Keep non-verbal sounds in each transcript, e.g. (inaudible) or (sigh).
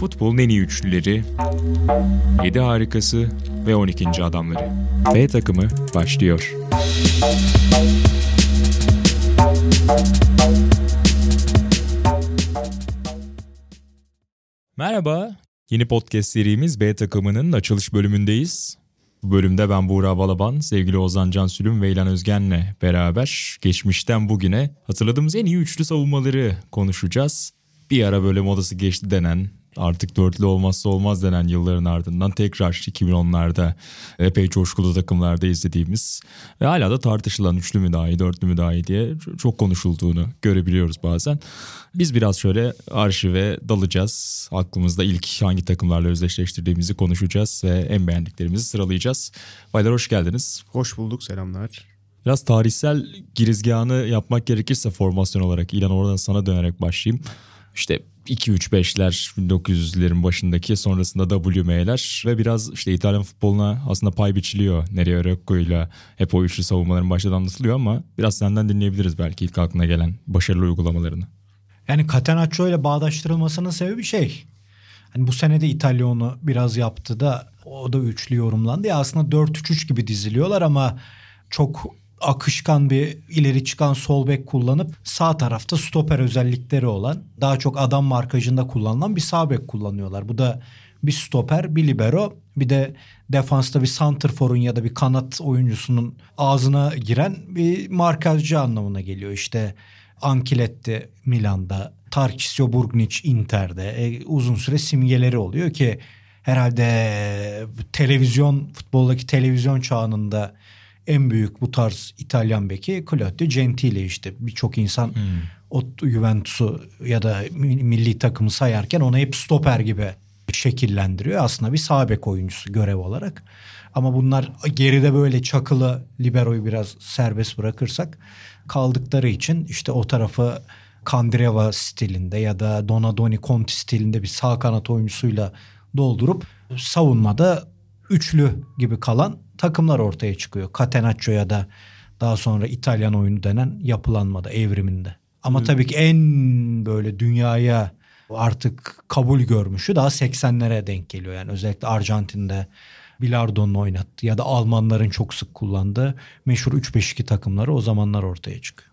Futbolun en iyi üçlüleri, 7 harikası ve 12. adamları. B takımı başlıyor. Merhaba, yeni podcast serimiz B takımının açılış bölümündeyiz. Bu bölümde ben Buğra Balaban, sevgili Ozan Can Sülüm ve İlhan Özgen'le beraber geçmişten bugüne hatırladığımız en iyi üçlü savunmaları konuşacağız. Bir ara böyle modası geçti denen artık dörtlü olmazsa olmaz denen yılların ardından tekrar 2010'larda epey coşkulu takımlarda izlediğimiz ve hala da tartışılan üçlü mü daha iyi, dörtlü mü daha iyi diye çok konuşulduğunu görebiliyoruz bazen. Biz biraz şöyle arşive dalacağız. Aklımızda ilk hangi takımlarla özdeşleştirdiğimizi konuşacağız ve en beğendiklerimizi sıralayacağız. Baylar hoş geldiniz. Hoş bulduk, selamlar. Biraz tarihsel girizgahını yapmak gerekirse formasyon olarak İlan oradan sana dönerek başlayayım. İşte 2-3-5'ler 1900'lerin başındaki sonrasında WM'ler ve biraz işte İtalyan futboluna aslında pay biçiliyor. Nereye Rocco ile hep o üçlü savunmaların başta anlatılıyor ama biraz senden dinleyebiliriz belki ilk aklına gelen başarılı uygulamalarını. Yani Catenaccio ile bağdaştırılmasının sebebi şey. Hani bu sene de İtalya onu biraz yaptı da o da üçlü yorumlandı ya aslında 4-3-3 gibi diziliyorlar ama çok akışkan bir ileri çıkan sol bek kullanıp sağ tarafta stoper özellikleri olan daha çok adam markajında kullanılan bir sağ bek kullanıyorlar. Bu da bir stoper, bir libero, bir de defansta bir santrforun ya da bir kanat oyuncusunun ağzına giren bir markajcı anlamına geliyor. İşte Ankiletti Milan'da, Tarkisio Burgnic Inter'de e, uzun süre simgeleri oluyor ki herhalde televizyon futboldaki televizyon çağında en büyük bu tarz İtalyan beki Claudio Gentile işte birçok insan hmm. o Juventus'u ya da milli takımı sayarken onu hep stoper gibi şekillendiriyor. Aslında bir sağ bek oyuncusu görev olarak. Ama bunlar geride böyle çakılı liberoyu biraz serbest bırakırsak kaldıkları için işte o tarafı Kandreva stilinde ya da Donadoni Conti stilinde bir sağ kanat oyuncusuyla doldurup savunmada üçlü gibi kalan takımlar ortaya çıkıyor. Catenaccio ya da daha sonra İtalyan oyunu denen yapılanmada, evriminde. Ama tabii ki en böyle dünyaya artık kabul görmüşü daha 80'lere denk geliyor. Yani özellikle Arjantin'de Bilardo'nun oynattığı ya da Almanların çok sık kullandığı meşhur 3-5-2 takımları o zamanlar ortaya çıkıyor.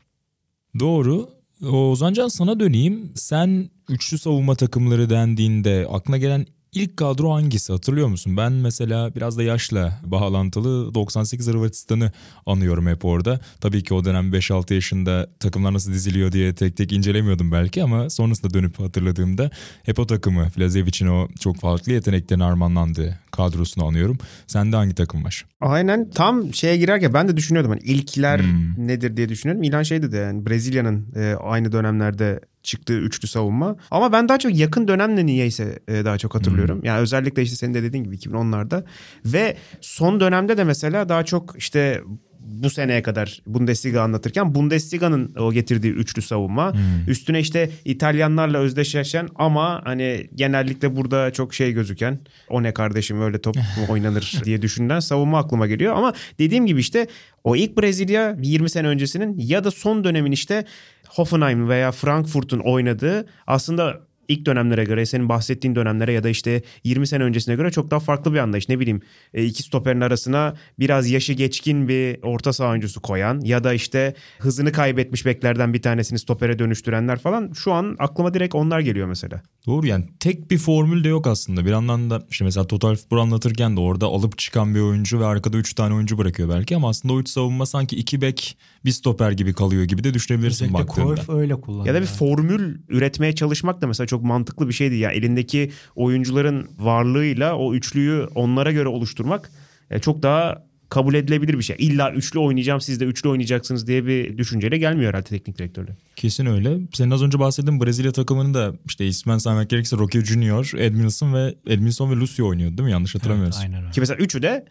Doğru. Ozancan sana döneyim. Sen üçlü savunma takımları dendiğinde aklına gelen İlk kadro hangisi hatırlıyor musun? Ben mesela biraz da yaşla bağlantılı 98 Hırvatistan'ı anıyorum hep orada. Tabii ki o dönem 5-6 yaşında takımlar nasıl diziliyor diye tek tek incelemiyordum belki ama sonrasında dönüp hatırladığımda hep o takımı Flazevic'in o çok farklı yeteneklerin armağanlandığı kadrosunu anıyorum. Sende hangi takım var? Aynen tam şeye girerken ben de düşünüyordum hani ilkler hmm. nedir diye düşünüyorum. İlan şey dedi yani Brezilya'nın e, aynı dönemlerde çıktığı üçlü savunma. Ama ben daha çok yakın dönemle niyeyse e, daha çok hatırlıyorum. Hmm. Yani özellikle işte senin de dediğin gibi 2010'larda ve son dönemde de mesela daha çok işte bu seneye kadar Bundesliga anlatırken Bundesliga'nın o getirdiği üçlü savunma. Hmm. Üstüne işte İtalyanlarla özdeşleşen ama hani genellikle burada çok şey gözüken o ne kardeşim öyle top mu (laughs) oynanır diye düşünülen savunma aklıma geliyor. Ama dediğim gibi işte o ilk Brezilya 20 sene öncesinin ya da son dönemin işte Hoffenheim veya Frankfurt'un oynadığı aslında ilk dönemlere göre senin bahsettiğin dönemlere ya da işte 20 sene öncesine göre çok daha farklı bir anlayış. Ne bileyim e, iki stoperin arasına biraz yaşı geçkin bir orta saha oyuncusu koyan ya da işte hızını kaybetmiş beklerden bir tanesini stopere dönüştürenler falan şu an aklıma direkt onlar geliyor mesela. Doğru yani tek bir formül de yok aslında. Bir yandan da işte mesela Total Futbol anlatırken de orada alıp çıkan bir oyuncu ve arkada 3 tane oyuncu bırakıyor belki ama aslında o 3 savunma sanki 2 bek bir stoper gibi kalıyor gibi de düşünebilirsin Özellikle baktığında. Cruyff öyle kullanıyor. Ya da bir formül üretmeye çalışmak da mesela çok mantıklı bir şeydi. Ya yani elindeki oyuncuların varlığıyla o üçlüyü onlara göre oluşturmak e, çok daha kabul edilebilir bir şey. İlla üçlü oynayacağım siz de üçlü oynayacaksınız diye bir düşünceyle gelmiyor herhalde teknik direktörle. Kesin öyle. Senin az önce bahsettiğin Brezilya takımının da işte ismen saymak gerekirse Roque Junior, Edmilson ve Edmilson ve Lucio oynuyordu değil mi? Yanlış hatırlamıyorsun. Evet, aynen öyle. Ki mesela üçü de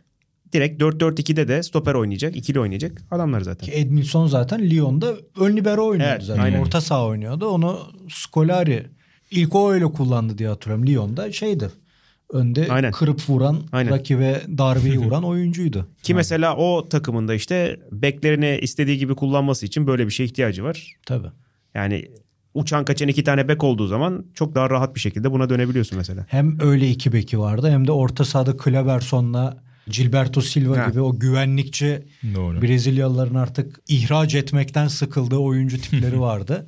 direkt 4-4-2'de de stoper oynayacak. ikili oynayacak adamlar zaten. Ki Edmilson zaten Lyon'da ön libero oynuyordu evet, zaten. Aynen. Orta saha oynuyordu. Onu Scolari ilk o öyle kullandı diye hatırlıyorum. Lyon'da şeydi önde Aynen. kırıp vuran, Aynen. rakibe darbeyi (laughs) vuran oyuncuydu. Ki Aynen. mesela o takımında işte beklerini istediği gibi kullanması için böyle bir şey ihtiyacı var. Tabii. Yani uçan kaçan iki tane bek olduğu zaman çok daha rahat bir şekilde buna dönebiliyorsun mesela. Hem öyle iki beki vardı hem de orta sahada Kleberson'la Gilberto Silva Ha. gibi o güvenlikçi Doğru. Brezilyalıların artık ihraç etmekten sıkıldığı oyuncu tipleri (laughs) vardı.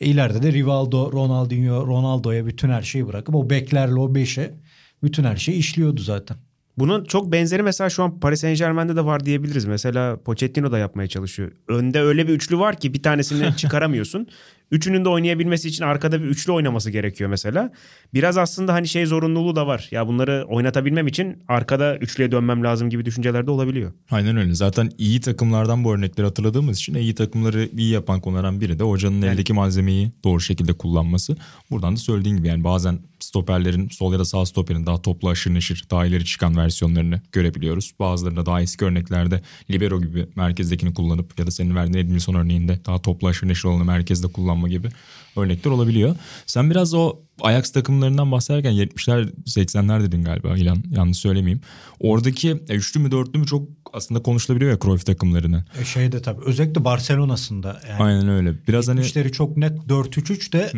E, ileride de Rivaldo, Ronaldinho, Ronaldo'ya bütün her şeyi bırakıp o beklerle o beşe bütün her şey işliyordu zaten. Bunun çok benzeri mesela şu an Paris Saint Germain'de de var diyebiliriz. Mesela Pochettino da yapmaya çalışıyor. Önde öyle bir üçlü var ki bir tanesini (laughs) çıkaramıyorsun. Üçünün de oynayabilmesi için arkada bir üçlü oynaması gerekiyor mesela. Biraz aslında hani şey zorunluluğu da var. Ya bunları oynatabilmem için arkada üçlüye dönmem lazım gibi düşünceler de olabiliyor. Aynen öyle. Zaten iyi takımlardan bu örnekleri hatırladığımız için iyi takımları iyi yapan konulardan biri de hocanın eldeki malzemeyi doğru şekilde kullanması. Buradan da söylediğin gibi yani bazen stoperlerin sol ya da sağ stoperin daha toplu aşırı neşir daha ileri çıkan versiyonlarını görebiliyoruz. Bazılarında daha eski örneklerde libero gibi merkezdekini kullanıp ya da senin verdiğin Edmilson örneğinde daha toplu aşırı neşir olanı merkezde kullanma gibi örnekler olabiliyor. Sen biraz o Ajax takımlarından bahsederken 70'ler 80'ler dedin galiba İlan yanlış söylemeyeyim. Oradaki e, üçlü mü dörtlü mü çok aslında konuşulabiliyor ya Cruyff takımlarını. E şeyde tabii özellikle Barcelona'sında yani Aynen öyle. Biraz hani çok net 4-3-3 de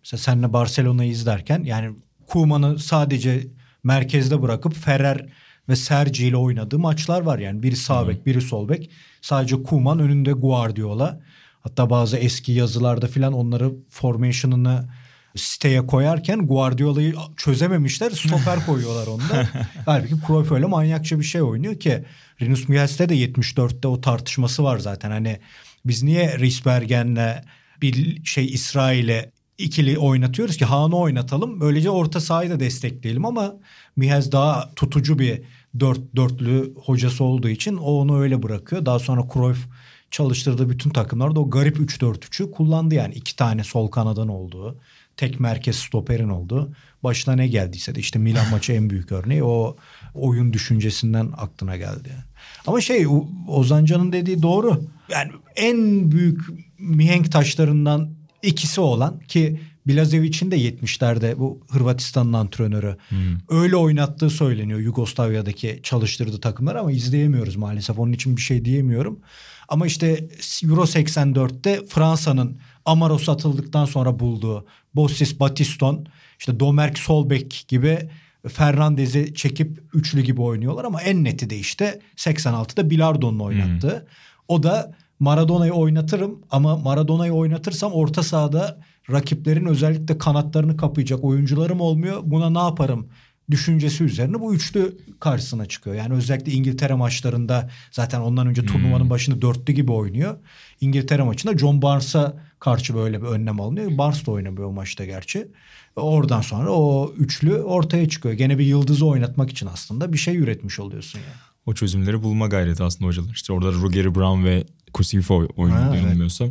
mesela senle Barcelona'yı izlerken yani Koeman'ı sadece merkezde bırakıp Ferrer ve Sergi ile oynadığı maçlar var yani. Biri sağ bek, biri sol bek. Sadece Koeman önünde Guardiola. Hatta bazı eski yazılarda filan onları formation'ını siteye koyarken Guardiola'yı çözememişler. Stoper (laughs) koyuyorlar onda. Halbuki Cruyff öyle manyakça bir şey oynuyor ki Rinus Michels'te de 74'te o tartışması var zaten. Hani biz niye Riesbergen'le bir şey İsrail'e ikili oynatıyoruz ki Haan'ı oynatalım. Böylece orta sahayı da destekleyelim ama Mihez daha tutucu bir dört, dörtlü hocası olduğu için o onu öyle bırakıyor. Daha sonra Cruyff çalıştırdığı bütün takımlarda o garip 3-4-3'ü kullandı yani. iki tane sol kanadan olduğu, tek merkez stoperin olduğu. Başına ne geldiyse de işte Milan (laughs) maçı en büyük örneği o oyun düşüncesinden aklına geldi. Yani. Ama şey O- Ozan Can'ın dediği doğru. Yani en büyük mihenk taşlarından ikisi olan ki Bilazevic'in de 70'lerde bu Hırvatistan'ın antrenörü öyle oynattığı söyleniyor Yugoslavya'daki çalıştırdığı takımlar ama izleyemiyoruz maalesef. Onun için bir şey diyemiyorum. Ama işte Euro 84'te Fransa'nın Amaro satıldıktan sonra bulduğu Bossis Batiston, işte Domerk Solbek gibi Fernandez'i çekip üçlü gibi oynuyorlar ama en neti de işte 86'da Bilardo'nun oynattığı. O da Maradona'yı oynatırım ama Maradona'yı oynatırsam orta sahada rakiplerin özellikle kanatlarını kapayacak oyuncularım olmuyor. Buna ne yaparım düşüncesi üzerine bu üçlü karşısına çıkıyor. Yani özellikle İngiltere maçlarında zaten ondan önce turnuvanın başında dörtlü gibi oynuyor. İngiltere maçında John Barnes'a karşı böyle bir önlem alınıyor. Barnes da oynamıyor o maçta gerçi. Oradan sonra o üçlü ortaya çıkıyor. Gene bir yıldızı oynatmak için aslında bir şey üretmiş oluyorsun yani. o çözümleri bulma gayreti aslında hocalar. İşte orada Ruggeri Brown ve Kusifo oynuyor evet. yanılmıyorsam.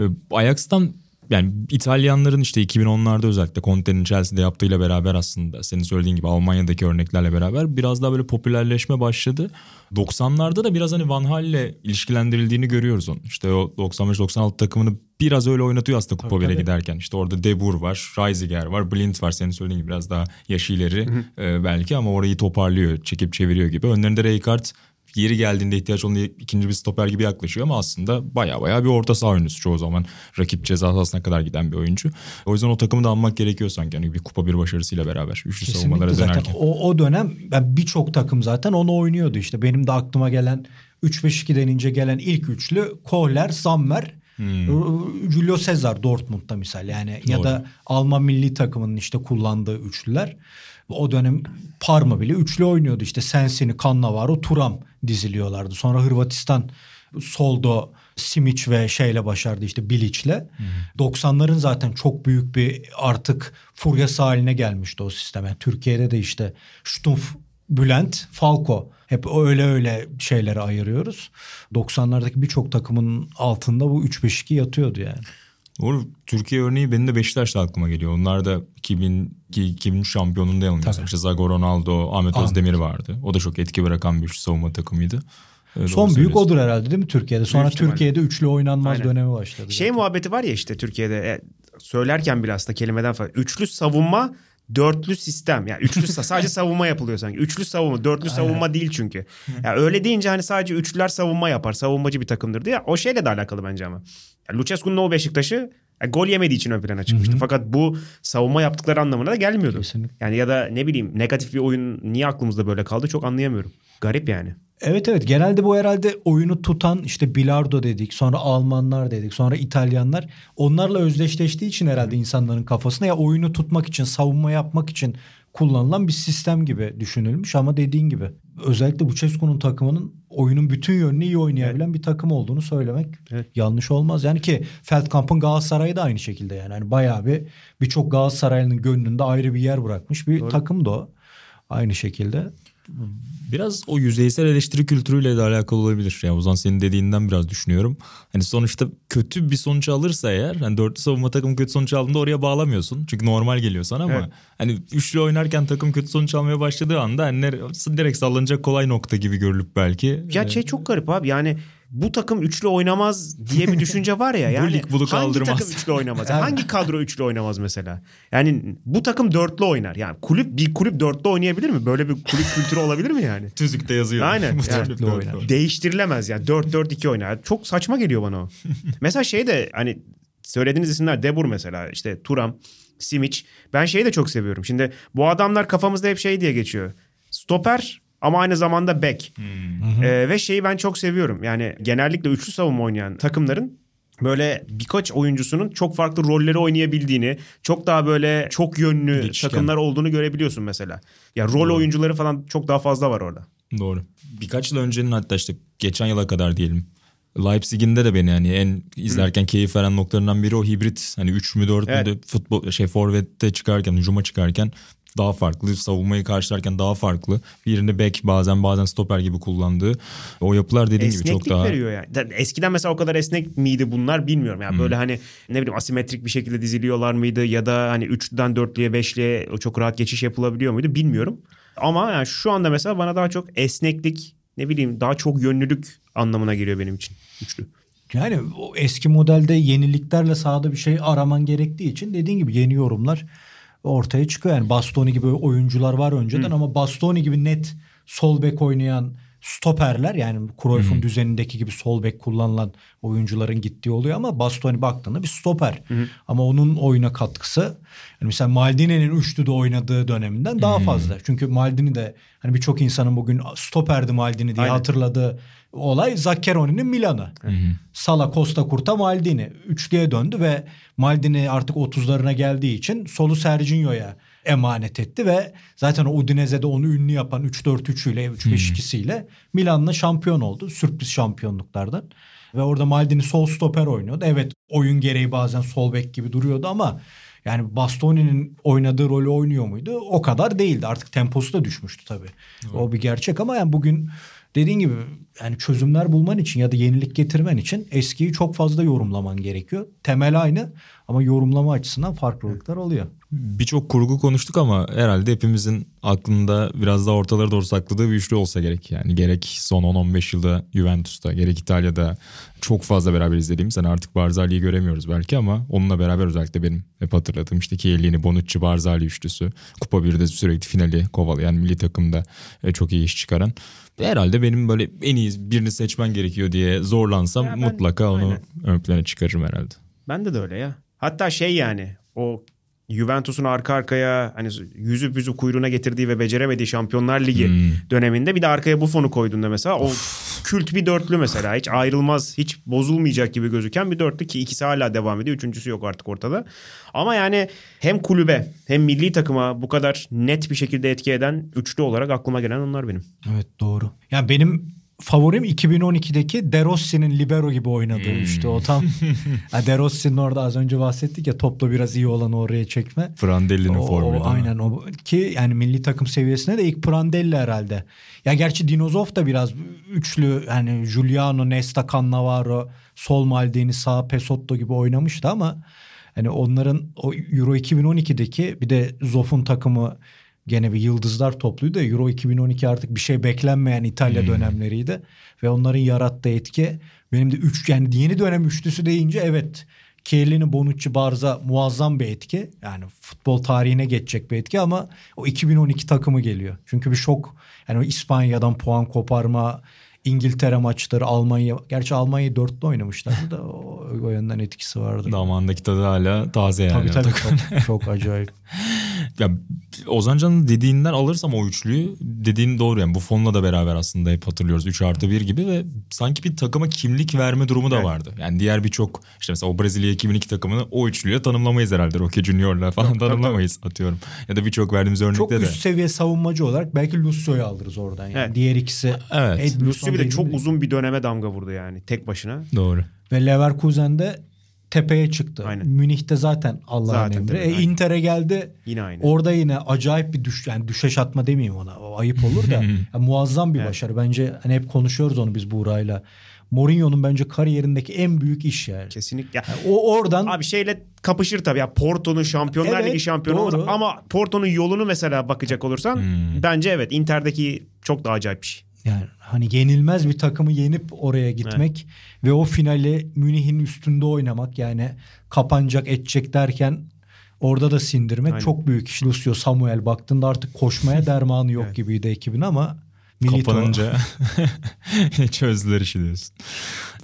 Ee, Ajax'tan yani İtalyanların işte 2010'larda özellikle Conte'nin Chelsea'de yaptığıyla beraber aslında senin söylediğin gibi Almanya'daki örneklerle beraber biraz daha böyle popülerleşme başladı. 90'larda da biraz hani Van Hal'le ilişkilendirildiğini görüyoruz onu. İşte o 95-96 takımını biraz öyle oynatıyor aslında Kupa Tabii, 1'e tabii. giderken. İşte orada De Boer var, Reisiger var, Blind var senin söylediğin gibi biraz daha yaşı ileri e, belki ama orayı toparlıyor, çekip çeviriyor gibi. Önlerinde Rijkaard yeri geldiğinde ihtiyaç olan ikinci bir stoper gibi yaklaşıyor ama aslında baya baya bir orta saha oyuncusu çoğu zaman. Rakip ceza sahasına kadar giden bir oyuncu. O yüzden o takımı da almak gerekiyor sanki. Yani bir kupa bir başarısıyla beraber. Üçlü savunmalara Kesinlikle zaten dönerken. o, o dönem ben birçok takım zaten onu oynuyordu işte. Benim de aklıma gelen 3-5-2 denince gelen ilk üçlü Kohler, Sammer, Julio Cesar Dortmund'da misal yani ya Doğru. da Alman milli takımının işte kullandığı üçlüler. O dönem Parma bile üçlü oynuyordu işte Sensini, Cannavaro, Turam diziliyorlardı. Sonra Hırvatistan Soldo, Simic ve şeyle başardı işte Bilic'le. 90'ların zaten çok büyük bir artık furyası haline gelmişti o sisteme. Türkiye'de de işte Stumpf, Bülent, Falco hep öyle öyle şeyleri ayırıyoruz. 90'lardaki birçok takımın altında bu 3-5-2 yatıyordu yani. Doğru. Türkiye örneği benim de Beşiktaş'ta aklıma geliyor. Onlar da 2002 2003 şampiyonunda yanılmıyorsam. İşte Zago Ronaldo, Ahmet Ahmet. Özdemir vardı. O da çok etki bırakan bir savunma takımıydı. Ee, Son büyük söylüyorsun. odur herhalde değil mi Türkiye'de? Sonra Büyük ihtimalle. Türkiye'de üçlü oynanmaz Aynen. dönemi başladı. Şey zaten. muhabbeti var ya işte Türkiye'de e, söylerken bile aslında kelimeden falan. Üçlü savunma dörtlü sistem. Yani üçlü sadece (laughs) savunma yapılıyor sanki. Üçlü savunma, dörtlü savunma değil çünkü. Yani öyle deyince hani sadece üçlüler savunma yapar. Savunmacı bir takımdır diye. O şeyle de alakalı bence ama. Yani Lucescu'nun o Beşiktaş'ı yani gol yemediği için ön plana çıkmıştı. Hı hı. Fakat bu savunma yaptıkları anlamına da gelmiyordu. Kesinlikle. Yani ya da ne bileyim negatif bir oyun niye aklımızda böyle kaldı çok anlayamıyorum. Garip yani. Evet evet genelde bu herhalde oyunu tutan işte Bilardo dedik sonra Almanlar dedik sonra İtalyanlar onlarla özdeşleştiği için herhalde insanların kafasına ya oyunu tutmak için savunma yapmak için kullanılan bir sistem gibi düşünülmüş ama dediğin gibi özellikle Bucescu'nun takımının oyunun bütün yönünü iyi oynayabilen evet. bir takım olduğunu söylemek evet. yanlış olmaz. Yani ki Feldkamp'ın Galatasaray'ı da aynı şekilde yani. yani bayağı bir birçok Galatasaraylı'nın gönlünde ayrı bir yer bırakmış bir Doğru. takım da o. Aynı şekilde. Biraz o yüzeysel eleştiri kültürüyle de alakalı olabilir. Yani Ozan senin dediğinden biraz düşünüyorum. Hani sonuçta kötü bir sonuç alırsa eğer hani dörtlü savunma takım kötü sonuç aldığında oraya bağlamıyorsun. Çünkü normal geliyor sana ama evet. hani üçlü oynarken takım kötü sonuç almaya başladığı anda hani direkt sallanacak kolay nokta gibi görülüp belki. Ya şey çok garip abi yani bu takım üçlü oynamaz diye bir düşünce var ya. (laughs) Yani bu lig bunu kaldırmaz. Hangi takım üçlü oynamaz? (laughs) Yani hangi kadro üçlü oynamaz mesela? Yani bu takım dörtlü oynar. Yani kulüp bir kulüp dörtlü oynayabilir mi? Böyle bir kulüp kültürü olabilir mi yani? (laughs) Tüzükte yazıyor. Aynen. Yani, oynar. Değiştirilemez yani. 4-4-2 oynar. Çok saçma geliyor bana o. mesela şey de hani söylediğiniz isimler Debur mesela işte Turam, Simic. Ben şeyi de çok seviyorum. Şimdi bu adamlar kafamızda hep şey diye geçiyor. Stoper ama aynı zamanda back. Hmm. Ee, ve şeyi ben çok seviyorum. Yani genellikle üçlü savunma oynayan takımların böyle birkaç oyuncusunun çok farklı rolleri oynayabildiğini, çok daha böyle çok yönlü Geçişken. takımlar olduğunu görebiliyorsun mesela. Ya rol Doğru. oyuncuları falan çok daha fazla var orada. Doğru. Birkaç yıl öncenin hatta işte geçen yıla kadar diyelim. Leipzig'in de de beni yani en izlerken Hı. keyif veren noktalarından biri o hibrit hani 3 mü 4 evet. mü futbol şey forvette çıkarken hücuma çıkarken daha farklı. Savunmayı karşılarken daha farklı. Birini back bazen bazen stoper gibi kullandığı o yapılar dediğim Esneklik gibi çok daha... veriyor yani. Eskiden mesela o kadar esnek miydi bunlar bilmiyorum. Yani hmm. böyle hani ne bileyim asimetrik bir şekilde diziliyorlar mıydı ya da hani 3'den 4'lüye 5'liye çok rahat geçiş yapılabiliyor muydu bilmiyorum. Ama yani şu anda mesela bana daha çok esneklik ne bileyim daha çok yönlülük anlamına geliyor benim için üçlü. Yani o eski modelde yeniliklerle sahada bir şey araman gerektiği için dediğin gibi yeni yorumlar ortaya çıkıyor. Yani Bastoni gibi oyuncular var önceden Hı. ama Bastoni gibi net sol bek oynayan stoperler yani Cruyff'un düzenindeki gibi sol bek kullanılan oyuncuların gittiği oluyor ama Bastoni baktığında bir stoper. Hı. Ama onun oyuna katkısı yani mesela Maldini'nin üçlüde oynadığı döneminden daha fazla. Çünkü Maldini de hani birçok insanın bugün stoperdi Maldini diye Aynen. hatırladığı olay Zaccheroni'nin Milan'ı. Sala, Costa Curta, Maldini. Üçlüye döndü ve Maldini artık 30'larına geldiği için solu Serginho'ya emanet etti ve zaten o Udinese'de onu ünlü yapan 3-4-3 ile 3-5-2 ile Milan'la şampiyon oldu. Sürpriz şampiyonluklardan. Ve orada Maldini sol stoper oynuyordu. Evet oyun gereği bazen sol bek gibi duruyordu ama yani Bastoni'nin oynadığı rolü oynuyor muydu? O kadar değildi. Artık temposu da düşmüştü tabii. Evet. O bir gerçek ama yani bugün dediğin gibi yani çözümler bulman için ya da yenilik getirmen için eskiyi çok fazla yorumlaman gerekiyor. Temel aynı ama yorumlama açısından farklılıklar oluyor. Birçok kurgu konuştuk ama herhalde hepimizin aklında biraz daha ortaları doğru sakladığı bir üçlü olsa gerek. Yani gerek son 10-15 yılda Juventus'ta gerek İtalya'da çok fazla beraber izlediğimiz. Yani artık Barzali'yi göremiyoruz belki ama onunla beraber özellikle benim hep hatırladığım işte Chiellini, Bonucci, Barzali üçlüsü. Kupa 1'de sürekli finali kovalayan milli takımda e, çok iyi iş çıkaran. Herhalde benim böyle en iyi birini seçmen gerekiyor diye zorlansam ben, mutlaka onu aynen. ön plana çıkarırım herhalde. Ben de öyle ya. Hatta şey yani o Juventus'un arka arkaya hani yüzüp yüzüp kuyruğuna getirdiği ve beceremediği Şampiyonlar Ligi hmm. döneminde bir de arkaya bu fonu koyduğunda mesela o kült bir dörtlü mesela hiç ayrılmaz hiç bozulmayacak gibi gözüken bir dörtlü ki ikisi hala devam ediyor. Üçüncüsü yok artık ortada. Ama yani hem kulübe hem milli takıma bu kadar net bir şekilde etki eden üçlü olarak aklıma gelen onlar benim. Evet doğru. Yani benim favorim 2012'deki De Rossi'nin libero gibi oynadığı hmm. işte o tam. (laughs) ya De Rossi'nin orada az önce bahsettik ya topla biraz iyi olanı oraya çekme. Prandelli'nin formu. Aynen o ki yani milli takım seviyesine de ilk Prandelli herhalde. Ya gerçi Dinozov da biraz üçlü hani Giuliano, Nesta, Cannavaro, Sol Maldini, sağ Pesotto gibi oynamıştı ama hani onların o Euro 2012'deki bir de Zoff'un takımı gene bir yıldızlar topluydu da Euro 2012 artık bir şey beklenmeyen İtalya hmm. dönemleriydi. Ve onların yarattığı etki benim de üç yani yeni dönem üçlüsü deyince evet Chiellini, Bonucci, Barza muazzam bir etki. Yani futbol tarihine geçecek bir etki ama o 2012 takımı geliyor. Çünkü bir şok. Yani İspanya'dan puan koparma, İngiltere maçları, Almanya. Gerçi Almanya'yı dörtlü oynamışlardı da o, o yönden etkisi vardı. Damağındaki tadı hala taze yani. Tabii tabii çok, çok acayip. (laughs) ya Ozancan'ın dediğinden alırsam o üçlüyü dediğin doğru yani bu fonla da beraber aslında hep hatırlıyoruz 3 artı 1 gibi ve sanki bir takıma kimlik verme durumu da evet. vardı. Yani diğer birçok işte mesela o Brezilya 2002 takımını o üçlüyle tanımlamayız herhalde Roque Junior'la falan Yok, tanımlamayız tabii. atıyorum. Ya da birçok verdiğimiz örnekte çok de. Çok üst seviye savunmacı olarak belki Lucio'yu alırız oradan yani. Evet. Diğer ikisi. Evet. Lucio bir de çok uzun bir döneme damga vurdu yani tek başına. Doğru. Ve Leverkusen'de tepeye çıktı. Aynen. Münih'te zaten Allah'ın emri. E, Inter'e geldi. Yine aynı. Orada yine acayip bir düş yani düşeş atma demeyeyim ona. O ayıp olur da (laughs) yani muazzam bir evet. başarı. Bence hani hep konuşuyoruz onu biz Buğra'yla. Mourinho'nun bence kariyerindeki en büyük iş yani. Kesinlikle. Yani o oradan abi şeyle kapışır tabii ya Porto'nun Şampiyonlar evet, Ligi şampiyonu olmaz ama Porto'nun yolunu mesela bakacak olursan hmm. bence evet Inter'deki çok daha acayip bir şey. Yani hani yenilmez bir takımı yenip oraya gitmek evet. ve o finali Münih'in üstünde oynamak yani kapanacak edecek derken orada da sindirmek Aynen. çok büyük iş. Lucio Samuel baktığında artık koşmaya (laughs) dermanı yok evet. gibiydi ekibin ama Milito. Kapanınca (laughs) (laughs) çözdüler işi diyorsun.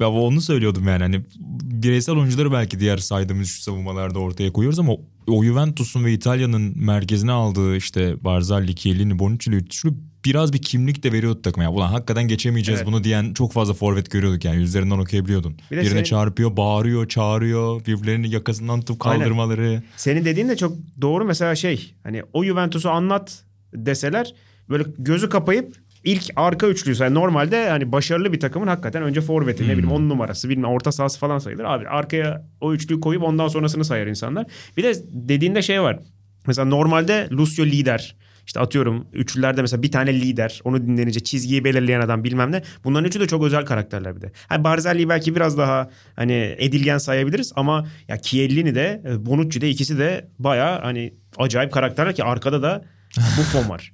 Ben onu söylüyordum yani hani bireysel oyuncuları belki diğer saydığımız şu savunmalarda ortaya koyuyoruz ama o Juventus'un ve İtalya'nın merkezine aldığı işte Barzagli, Chiellini, Bonucci'li üçlü biraz bir kimlik de veriyordu takıma. Yani ulan hakikaten geçemeyeceğiz evet. bunu diyen çok fazla forvet görüyorduk yani yüzlerinden okuyabiliyordun. Bir Birine senin... çarpıyor, bağırıyor, çağırıyor, birbirlerini yakasından tutup kaldırmaları. Aynen. Senin dediğin de çok doğru mesela şey hani o Juventus'u anlat deseler böyle gözü kapayıp ilk arka üçlüyse yani normalde hani başarılı bir takımın hakikaten önce forveti hmm. ne bileyim on numarası bilmem orta sahası falan sayılır. Abi arkaya o üçlüyü koyup ondan sonrasını sayar insanlar. Bir de dediğinde şey var. Mesela normalde Lucio lider. İşte atıyorum üçlülerde mesela bir tane lider. Onu dinlenince çizgiyi belirleyen adam bilmem ne. Bunların üçü de çok özel karakterler bir de. Hani Barzella'yı belki biraz daha hani edilgen sayabiliriz ama ya Chiellini de e, Bonucci de ikisi de baya hani acayip karakterler ki arkada da (laughs) Buffon var.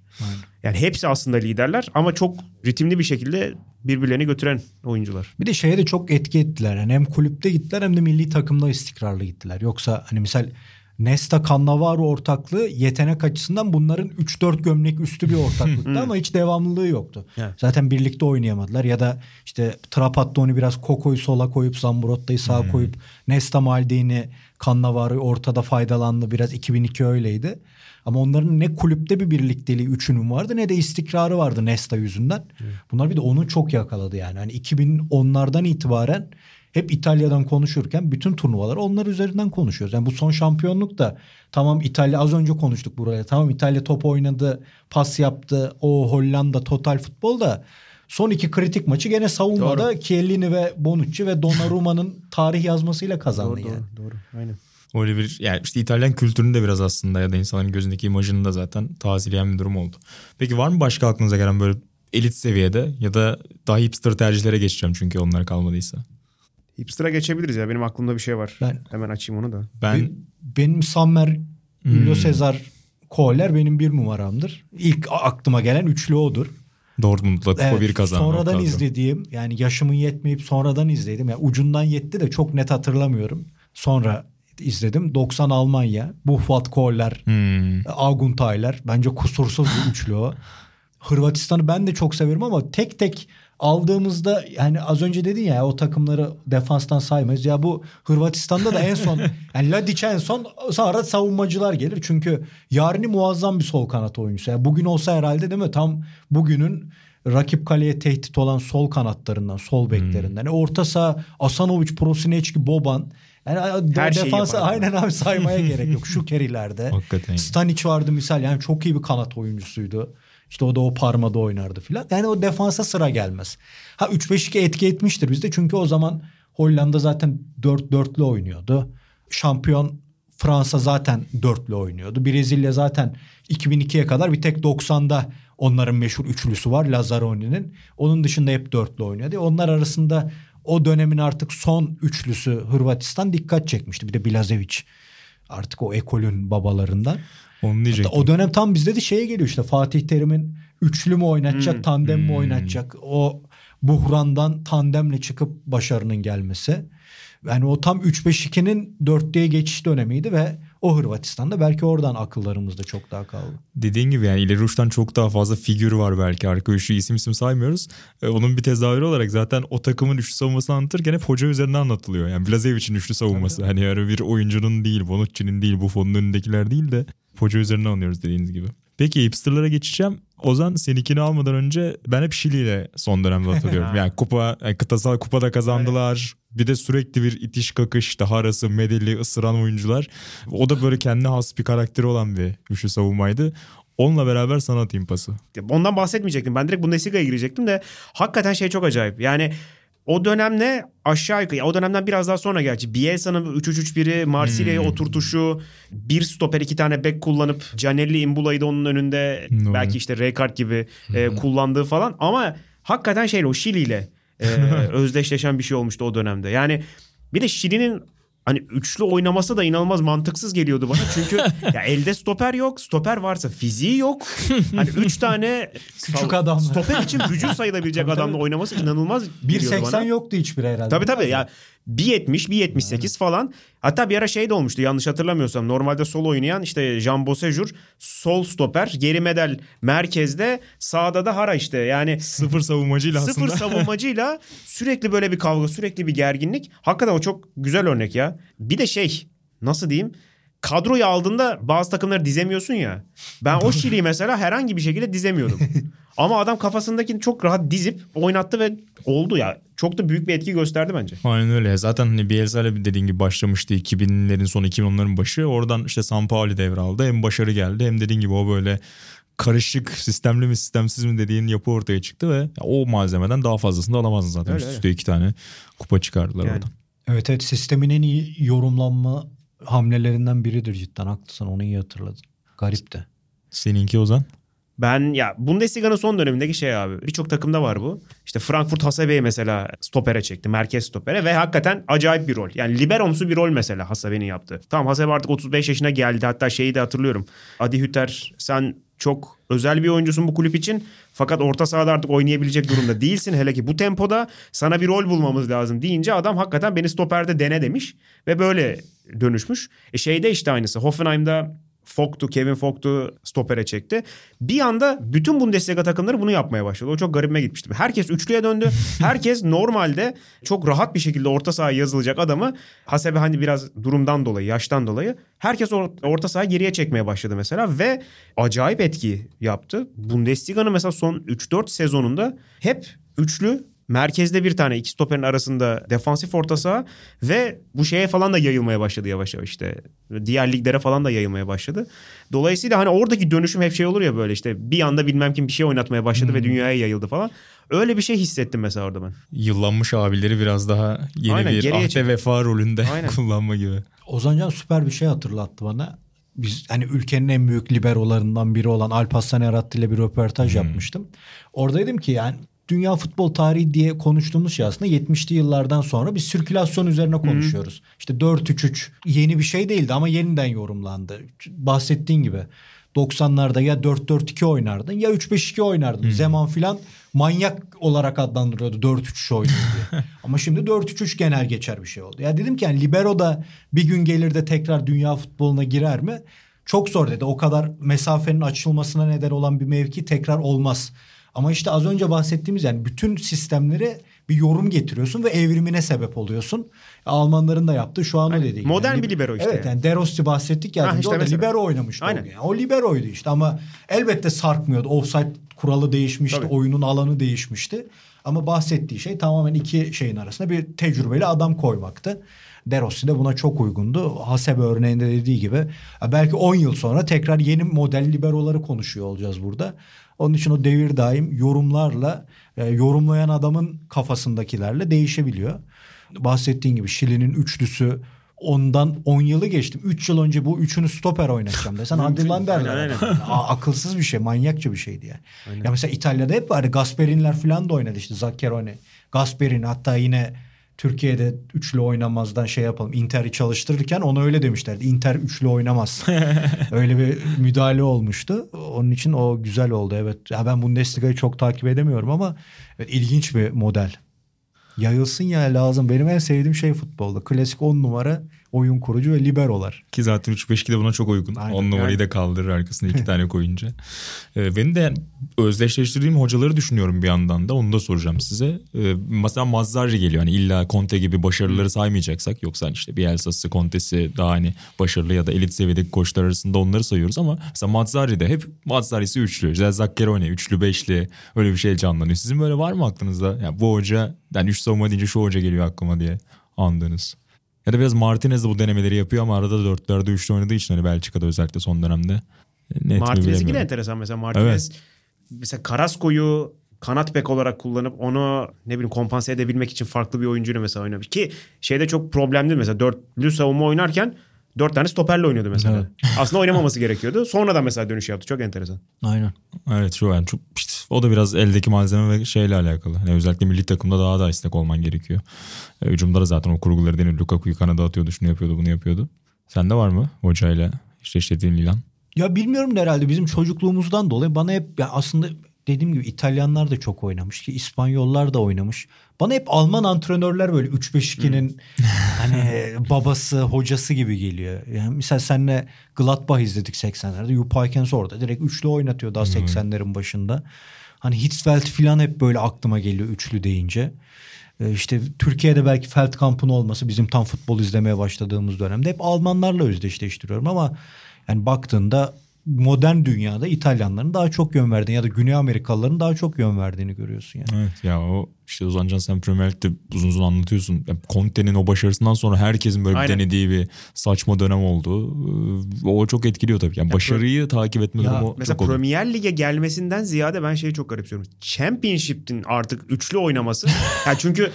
Yani hepsi aslında liderler ama çok ritimli bir şekilde birbirlerini götüren oyuncular. Bir de şeye de çok etki ettiler. Yani hem kulüpte gittiler hem de milli takımda istikrarlı gittiler. Yoksa hani misal Nesta Cannavaro ortaklığı yetenek açısından bunların 3-4 gömlek üstü bir ortaklıktı ama hiç devamlılığı yoktu. Evet. Zaten birlikte oynayamadılar ya da işte Trapattoni biraz Koko'yu sola koyup Zambrotta'yı sağa koyup Nesta Maldini Cannavaro'yu ortada faydalandı. Biraz 2002 öyleydi. Ama onların ne kulüpte bir birlikteliği üçünün vardı ne de istikrarı vardı Nesta yüzünden. Evet. Bunlar bir de onu çok yakaladı yani. Hani 2010'lardan itibaren hep İtalya'dan konuşurken bütün turnuvalar onlar üzerinden konuşuyoruz. Yani bu son şampiyonluk da tamam İtalya az önce konuştuk buraya. Tamam İtalya top oynadı, pas yaptı. O Hollanda total futbol da son iki kritik maçı gene savunmada doğru. Chiellini ve Bonucci ve Donnarumma'nın (laughs) tarih yazmasıyla kazandı doğru, yani. Doğru, doğru. Aynen. Oliver yani işte İtalyan kültürünü de biraz aslında ya da insanların gözündeki imajını da zaten tazeleyen bir durum oldu. Peki var mı başka aklınıza gelen böyle elit seviyede ya da daha hipster tercihlere geçeceğim çünkü onlar kalmadıysa. Hipster'a geçebiliriz ya. Benim aklımda bir şey var. Ben, Hemen açayım onu da. Ben benim Sammer, Julio hmm. Cesar, Kohler benim bir numaramdır. İlk aklıma gelen üçlü odur. Dortmund'la Kupa evet, bir kazandı. Sonradan izlediğim yani yaşımın yetmeyip sonradan izledim. Yani ucundan yetti de çok net hatırlamıyorum. Sonra izledim. 90 Almanya, Buffat Kohler, hmm. Aguntaylar. Bence kusursuz bir üçlü o. (laughs) Hırvatistan'ı ben de çok severim ama tek tek aldığımızda yani az önce dedin ya o takımları defanstan saymayız. Ya bu Hırvatistan'da da en son (laughs) yani Ladic en son sonra savunmacılar gelir. Çünkü Yarni muazzam bir sol kanat oyuncusu. Yani bugün olsa herhalde değil mi? Tam bugünün rakip kaleye tehdit olan sol kanatlarından, sol beklerinden. Hmm. orta saha Asanovic, Prosinecki, Boban. Yani Her defansa aynen abi saymaya (laughs) gerek yok. Şu kerilerde. Stanic vardı misal yani çok iyi bir kanat oyuncusuydu. İşte o da o parmada oynardı filan. Yani o defansa sıra gelmez. Ha 3-5-2 etki etmiştir bizde. Çünkü o zaman Hollanda zaten 4-4'lü oynuyordu. Şampiyon Fransa zaten dörtlü oynuyordu. Brezilya zaten 2002'ye kadar bir tek 90'da onların meşhur üçlüsü var Lazzaroni'nin. Onun dışında hep dörtlü oynuyordu. Onlar arasında o dönemin artık son üçlüsü Hırvatistan dikkat çekmişti. Bir de Bilazevic artık o ekolün babalarından. Onu diyecektim. Hatta o dönem tam bizde de şeye geliyor işte Fatih Terim'in üçlü mü oynatacak, hmm. tandem mi hmm. oynatacak? O buhrandan tandemle çıkıp başarının gelmesi. Yani o tam 3-5-2'nin 4'lüye geçiş dönemiydi ve o Hırvatistan'da belki oradan akıllarımızda çok daha kaldı. Dediğin gibi yani ileri uçtan çok daha fazla figür var belki arka üçlü isim isim saymıyoruz. Ee, onun bir tezahürü olarak zaten o takımın üçlü savunmasını anlatırken hep hoca üzerinden anlatılıyor. Yani Blazevic'in üçlü savunması. Hani yani bir oyuncunun değil, Bonucci'nin değil, bu fonun önündekiler değil de hoca üzerinden anlıyoruz dediğiniz gibi. Peki hipsterlara geçeceğim. Ozan seninkini almadan önce ben hep Şili ile son dönemde hatırlıyorum. (laughs) yani kupa, yani kıtasal kupada kazandılar. Bir de sürekli bir itiş kakış, daha arası medeli ısıran oyuncular. O da böyle kendine has bir karakteri olan bir üçlü savunmaydı. Onunla beraber sana atayım pası. Ondan bahsetmeyecektim. Ben direkt Bundesliga'ya girecektim de hakikaten şey çok acayip. Yani o dönemle aşağı yukarı o dönemden biraz daha sonra gerçi Bielsa'nın 3-3-3-1'i Marsilya'ya hmm. oturtuşu bir stoper iki tane bek kullanıp Canelli Imbula'yı da onun önünde hmm. belki işte Rekard gibi hmm. e, kullandığı falan ama hakikaten şeyle o Şili ile e, (laughs) özdeşleşen bir şey olmuştu o dönemde. Yani bir de Şili'nin hani üçlü oynaması da inanılmaz mantıksız geliyordu bana. Çünkü (laughs) ya elde stoper yok. Stoper varsa fiziği yok. Hani üç tane (laughs) küçük adam. Stoper için vücut sayılabilecek (laughs) adamla oynaması inanılmaz 1.80 yoktu hiçbir herhalde. Tabii tabii ya 1.70, 1.78 yani. falan. Hatta bir ara şey de olmuştu yanlış hatırlamıyorsam. Normalde sol oynayan işte Jean Bossejur sol stoper. Geri medal merkezde. Sağda da Hara işte. Yani sıfır savunmacıyla aslında. Sıfır savunmacıyla (laughs) sürekli böyle bir kavga, sürekli bir gerginlik. Hakikaten o çok güzel örnek ya. Bir de şey nasıl diyeyim? kadroyu aldığında bazı takımları dizemiyorsun ya. Ben o Şili'yi mesela herhangi bir şekilde dizemiyordum. (laughs) Ama adam kafasındakini çok rahat dizip oynattı ve oldu ya. Çok da büyük bir etki gösterdi bence. Aynen öyle. Zaten hani Bielsa ile dediğin gibi başlamıştı 2000'lerin sonu 2010'ların başı. Oradan işte Sampaoli devraldı. Hem başarı geldi hem dediğin gibi o böyle karışık sistemli mi sistemsiz mi dediğin yapı ortaya çıktı ve o malzemeden daha fazlasını da alamazdın zaten. Öyle, Üst üste iki tane kupa çıkardılar yani. oradan. Evet evet sistemin en iyi yorumlanma hamlelerinden biridir cidden haklısın onu iyi hatırladın. Garip de. Seninki Ozan? Ben ya Bundesliga'nın son dönemindeki şey abi. Birçok takımda var bu. İşte Frankfurt Hasabe'yi mesela stopere çekti. Merkez stopere ve hakikaten acayip bir rol. Yani liberomsu bir rol mesela Hasabe'nin yaptığı. Tamam Hasebe artık 35 yaşına geldi. Hatta şeyi de hatırlıyorum. Adi Hütter sen çok özel bir oyuncusun bu kulüp için. Fakat orta sahada artık oynayabilecek durumda değilsin. Hele ki bu tempoda sana bir rol bulmamız lazım deyince adam hakikaten beni stoperde dene demiş. Ve böyle dönüşmüş. E şeyde işte aynısı. Hoffenheim'da Fogt'u, Kevin Fogt'u stopere çekti. Bir anda bütün Bundesliga takımları bunu yapmaya başladı. O çok garibime gitmişti. Herkes üçlüye döndü. (laughs) Herkes normalde çok rahat bir şekilde orta sahaya yazılacak adamı hasebe hani biraz durumdan dolayı, yaştan dolayı herkes orta sahaya geriye çekmeye başladı mesela ve acayip etki yaptı. Bundesliga'nın mesela son 3-4 sezonunda hep üçlü Merkezde bir tane iki stoperin arasında defansif orta saha ve bu şeye falan da yayılmaya başladı yavaş yavaş işte. Diğer liglere falan da yayılmaya başladı. Dolayısıyla hani oradaki dönüşüm hep şey olur ya böyle işte bir anda bilmem kim bir şey oynatmaya başladı hmm. ve dünyaya yayıldı falan. Öyle bir şey hissettim mesela orada ben. Yıllanmış abileri biraz daha yeni Aynen, bir ahde çık- vefa rolünde (laughs) Aynen. kullanma gibi. Ozancan süper bir şey hatırlattı bana. Biz hani ülkenin en büyük liberolarından biri olan Alparslan Erat ile bir röportaj hmm. yapmıştım. Oradaydım ki yani dünya futbol tarihi diye konuştuğumuz şey aslında 70'li yıllardan sonra bir sirkülasyon üzerine konuşuyoruz. Hı. İşte 4-3-3 yeni bir şey değildi ama yeniden yorumlandı. Bahsettiğin gibi 90'larda ya 4-4-2 oynardın ya 3-5-2 oynardın. Hmm. Zeman filan manyak olarak adlandırıyordu 4-3-3 oyunu diye. (laughs) Ama şimdi 4-3-3 genel geçer bir şey oldu. Ya dedim ki yani libero da bir gün gelir de tekrar dünya futboluna girer mi? Çok zor dedi. O kadar mesafenin açılmasına neden olan bir mevki tekrar olmaz. Ama işte az önce bahsettiğimiz yani bütün sistemlere bir yorum getiriyorsun ve evrimine sebep oluyorsun. Almanların da yaptığı şu an Aynen. o dediği. Modern yani, bir libero işte. Evet yani Derossi bahsettik ya. Ha, işte o da libero oynamıştı. Aynen. O, yani. o liberoydu işte ama elbette sarkmıyordu. Offside kuralı değişmişti. Tabii. Oyunun alanı değişmişti. Ama bahsettiği şey tamamen iki şeyin arasında bir tecrübeli adam koymaktı. Derossi de buna çok uygundu. Hasebe örneğinde dediği gibi belki 10 yıl sonra tekrar yeni model liberoları konuşuyor olacağız burada. Onun için o devir daim yorumlarla e, yorumlayan adamın kafasındakilerle değişebiliyor. Bahsettiğin gibi Şili'nin üçlüsü ondan 10 yılı geçtim. 3 yıl önce bu üçünü stoper oynatacağım desen hadi lan derler. akılsız bir şey, manyakça bir şeydi yani. Aynen. Ya mesela İtalya'da hep var. Gasperinler falan da oynadı işte Zaccheroni. Gasperini hatta yine Türkiye'de üçlü oynamazdan şey yapalım. Inter'i çalıştırırken ona öyle demişlerdi. Inter üçlü oynamaz. (laughs) öyle bir müdahale olmuştu. Onun için o güzel oldu evet. Ya ben Bundesliga'yı çok takip edemiyorum ama evet, ilginç bir model. Yayılsın ya lazım. Benim en sevdiğim şey futbolda. Klasik 10 numara oyun kurucu ve liberolar. Ki zaten 3-5-2 de buna çok uygun. Aynen. 10 numarayı Yani- da kaldırır arkasına iki (laughs) tane koyunca. Ee, benim de yani özdeşleştirdiğim hocaları düşünüyorum bir yandan da. Onu da soracağım size. Ee, mesela Mazzarri geliyor. Hani illa Conte gibi başarıları saymayacaksak. Yoksa hani işte Bielsa'sı, Conte'si daha hani başarılı ya da elit seviyedeki koçlar arasında onları sayıyoruz ama mesela Mazzarri de hep Mazzarri'si üçlü. Zaccheroni üçlü, beşli öyle bir şey canlanıyor. Sizin böyle var mı aklınızda? Yani bu hoca, yani üç savunma deyince şu hoca geliyor aklıma diye andığınız. Ya da biraz Martinez de bu denemeleri yapıyor ama arada dörtlerde üçlü oynadığı için hani Belçika'da özellikle son dönemde. Net Martinez'inki de enteresan mesela Martinez mesela Carrasco'yu kanat bek olarak kullanıp onu ne bileyim kompanse edebilmek için farklı bir oyuncuyla mesela oynamış. Ki şeyde çok problemli mesela dörtlü savunma oynarken dört tane stoperle oynuyordu mesela. Evet. (laughs) Aslında oynamaması gerekiyordu. Sonradan mesela dönüş yaptı. Çok enteresan. Aynen. Evet şu an çok işte o da biraz eldeki malzeme ve şeyle alakalı. Hani özellikle milli takımda daha da istek olman gerekiyor. E, hücumda da zaten o kurguları deniyor. Lukaku'yu kanada atıyordu, şunu yapıyordu, bunu yapıyordu. Sende var mı hocayla eşleştirdiğin ilan? Ya bilmiyorum da herhalde bizim çocukluğumuzdan dolayı bana hep ya aslında dediğim gibi İtalyanlar da çok oynamış ki İspanyollar da oynamış. Bana hep Alman antrenörler böyle 3-5-2'nin (laughs) hani (laughs) babası, hocası gibi geliyor. Yani mesela senle Gladbach izledik 80'lerde. Jupp orada direkt üçlü oynatıyor daha 80'lerin başında. Hani Hitzfeld falan hep böyle aklıma geliyor üçlü deyince. Ee, İşte Türkiye'de belki Feldkamp'ın olması bizim tam futbol izlemeye başladığımız dönemde hep Almanlarla özdeşleştiriyorum ama yani baktığında modern dünyada İtalyanların daha çok yön verdiğini ya da Güney Amerikalıların daha çok yön verdiğini görüyorsun yani. Evet ya o işte Ozancan sen Premier Lig'de uzun uzun anlatıyorsun. Ya Conte'nin o başarısından sonra herkesin böyle bir Aynen. denediği bir saçma dönem oldu. Ee, O çok etkiliyor tabii. Yani başarıyı takip etme Ya durumu Mesela çok. Premier Lig'e gelmesinden ziyade ben şeyi çok garipsiyorum. Championship'in artık üçlü oynaması. (laughs) ya çünkü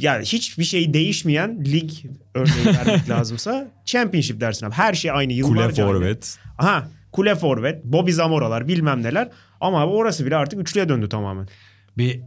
ya hiçbir şey değişmeyen lig örneği vermek (laughs) lazımsa Championship dersin abi. Her şey aynı Kule yıllarca aynı. forvet. Aha kule forvet, Bobby Zamora'lar bilmem neler. Ama abi orası bile artık üçlüye döndü tamamen. Bir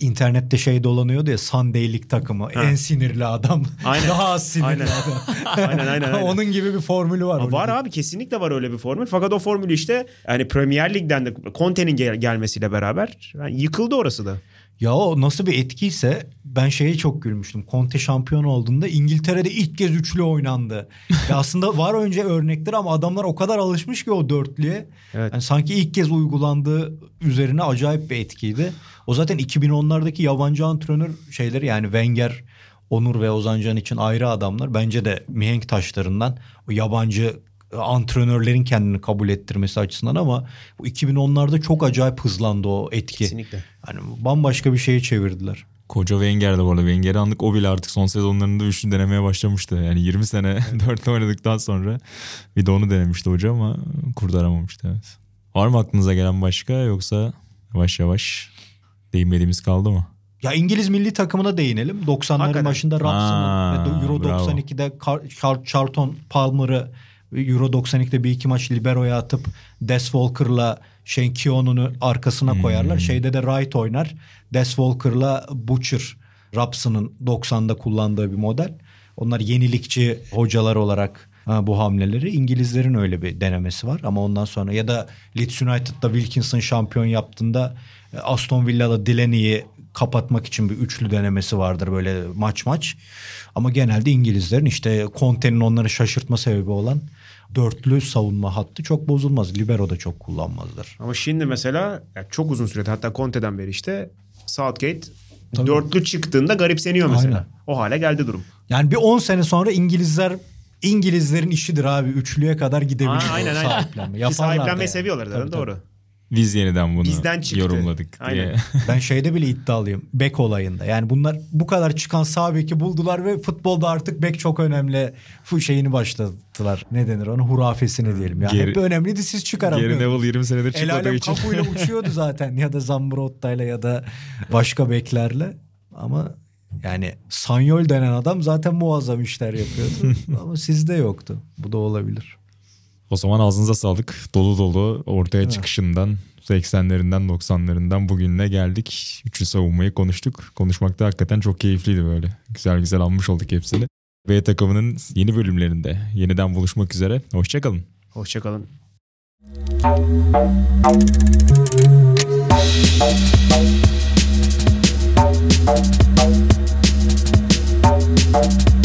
internette şey dolanıyordu ya Sunday Lig takımı en sinirli adam. Aynen. (laughs) Daha az sinirli Aynen. adam. Aynen aynen. aynen. Onun gibi bir formülü var. Orada. Var abi kesinlikle var öyle bir formül. Fakat o formül işte yani Premier Lig'den de Conte'nin gel- gelmesiyle beraber yani yıkıldı orası da. Ya o nasıl bir etkiyse ben şeye çok gülmüştüm. Conte şampiyon olduğunda İngiltere'de ilk kez üçlü oynandı. (laughs) ya aslında var önce örnekler ama adamlar o kadar alışmış ki o dörtlüye. Evet. Yani sanki ilk kez uygulandığı üzerine acayip bir etkiydi. O zaten 2010'lardaki yabancı antrenör şeyleri yani Wenger, Onur ve Ozancan için ayrı adamlar. Bence de mihenk taşlarından o yabancı antrenörlerin kendini kabul ettirmesi açısından ama bu 2010'larda çok acayip hızlandı o etki. Kesinlikle. Hani bambaşka bir şeye çevirdiler. Koca Wenger de bu arada. Wenger'i anlık o bile artık son sezonlarında üçlü denemeye başlamıştı. Yani 20 sene (laughs) dörtlü oynadıktan sonra bir de onu denemişti hoca ama kurtaramamıştı evet. Var mı aklınıza gelen başka yoksa yavaş yavaş değinmediğimiz kaldı mı? Ya İngiliz milli takımına değinelim. 90'ların Hakikaten. başında Robson'ın ve Euro bravo. 92'de Car- Char- Charlton Palmer'ı Euro 92'de bir iki maç libero'ya atıp Des Walker'la Shane Keown'un arkasına koyarlar. Şeyde de Wright oynar. Des Walker'la Butcher Robson'ın 90'da kullandığı bir model. Onlar yenilikçi hocalar olarak ha, bu hamleleri. İngilizlerin öyle bir denemesi var ama ondan sonra ya da Leeds United'da Wilkinson şampiyon yaptığında e, Aston Villa'da Delaney'i kapatmak için bir üçlü denemesi vardır böyle maç maç. Ama genelde İngilizlerin işte Conte'nin onları şaşırtma sebebi olan dörtlü savunma hattı çok bozulmaz. Libero da çok kullanmazlar. Ama şimdi mesela ya çok uzun süredir hatta Conte'den beri işte Southgate Tabii. dörtlü çıktığında garipseniyor mesela. Aynen. O hale geldi durum. Yani bir 10 sene sonra İngilizler İngilizlerin işidir abi. Üçlüye kadar gidebilir. Aa, aynen aynen. Sahiplenme. Yaparlar da sahiplenmeyi yani. seviyorlar Tabii, tabii. doğru. Biz yeniden bunu Bizden çıktı. yorumladık diye. Aynen. (laughs) Ben şeyde bile iddialıyım. Bek olayında. Yani bunlar bu kadar çıkan sağ beki buldular ve futbolda artık bek çok önemli. Bu şeyini başlattılar. Ne denir onu? Hurafesini diyelim. Yani Geri- hep önemliydi siz Geri çıkaramıyordunuz. Neville 20 senedir El çıkmadığı alem için. kapuyla (laughs) uçuyordu zaten ya da Zambrotta'yla ya da başka beklerle. Ama yani Sanyol denen adam zaten muazzam işler yapıyordu. (laughs) Ama sizde yoktu. Bu da olabilir. O zaman ağzınıza sağlık. Dolu dolu ortaya evet. çıkışından 80'lerinden 90'larından bugününe geldik. Üçlü savunmayı konuştuk. Konuşmak da hakikaten çok keyifliydi böyle. Güzel güzel almış olduk hepsini. B takımının yeni bölümlerinde yeniden buluşmak üzere. Hoşçakalın. Hoşçakalın. Thank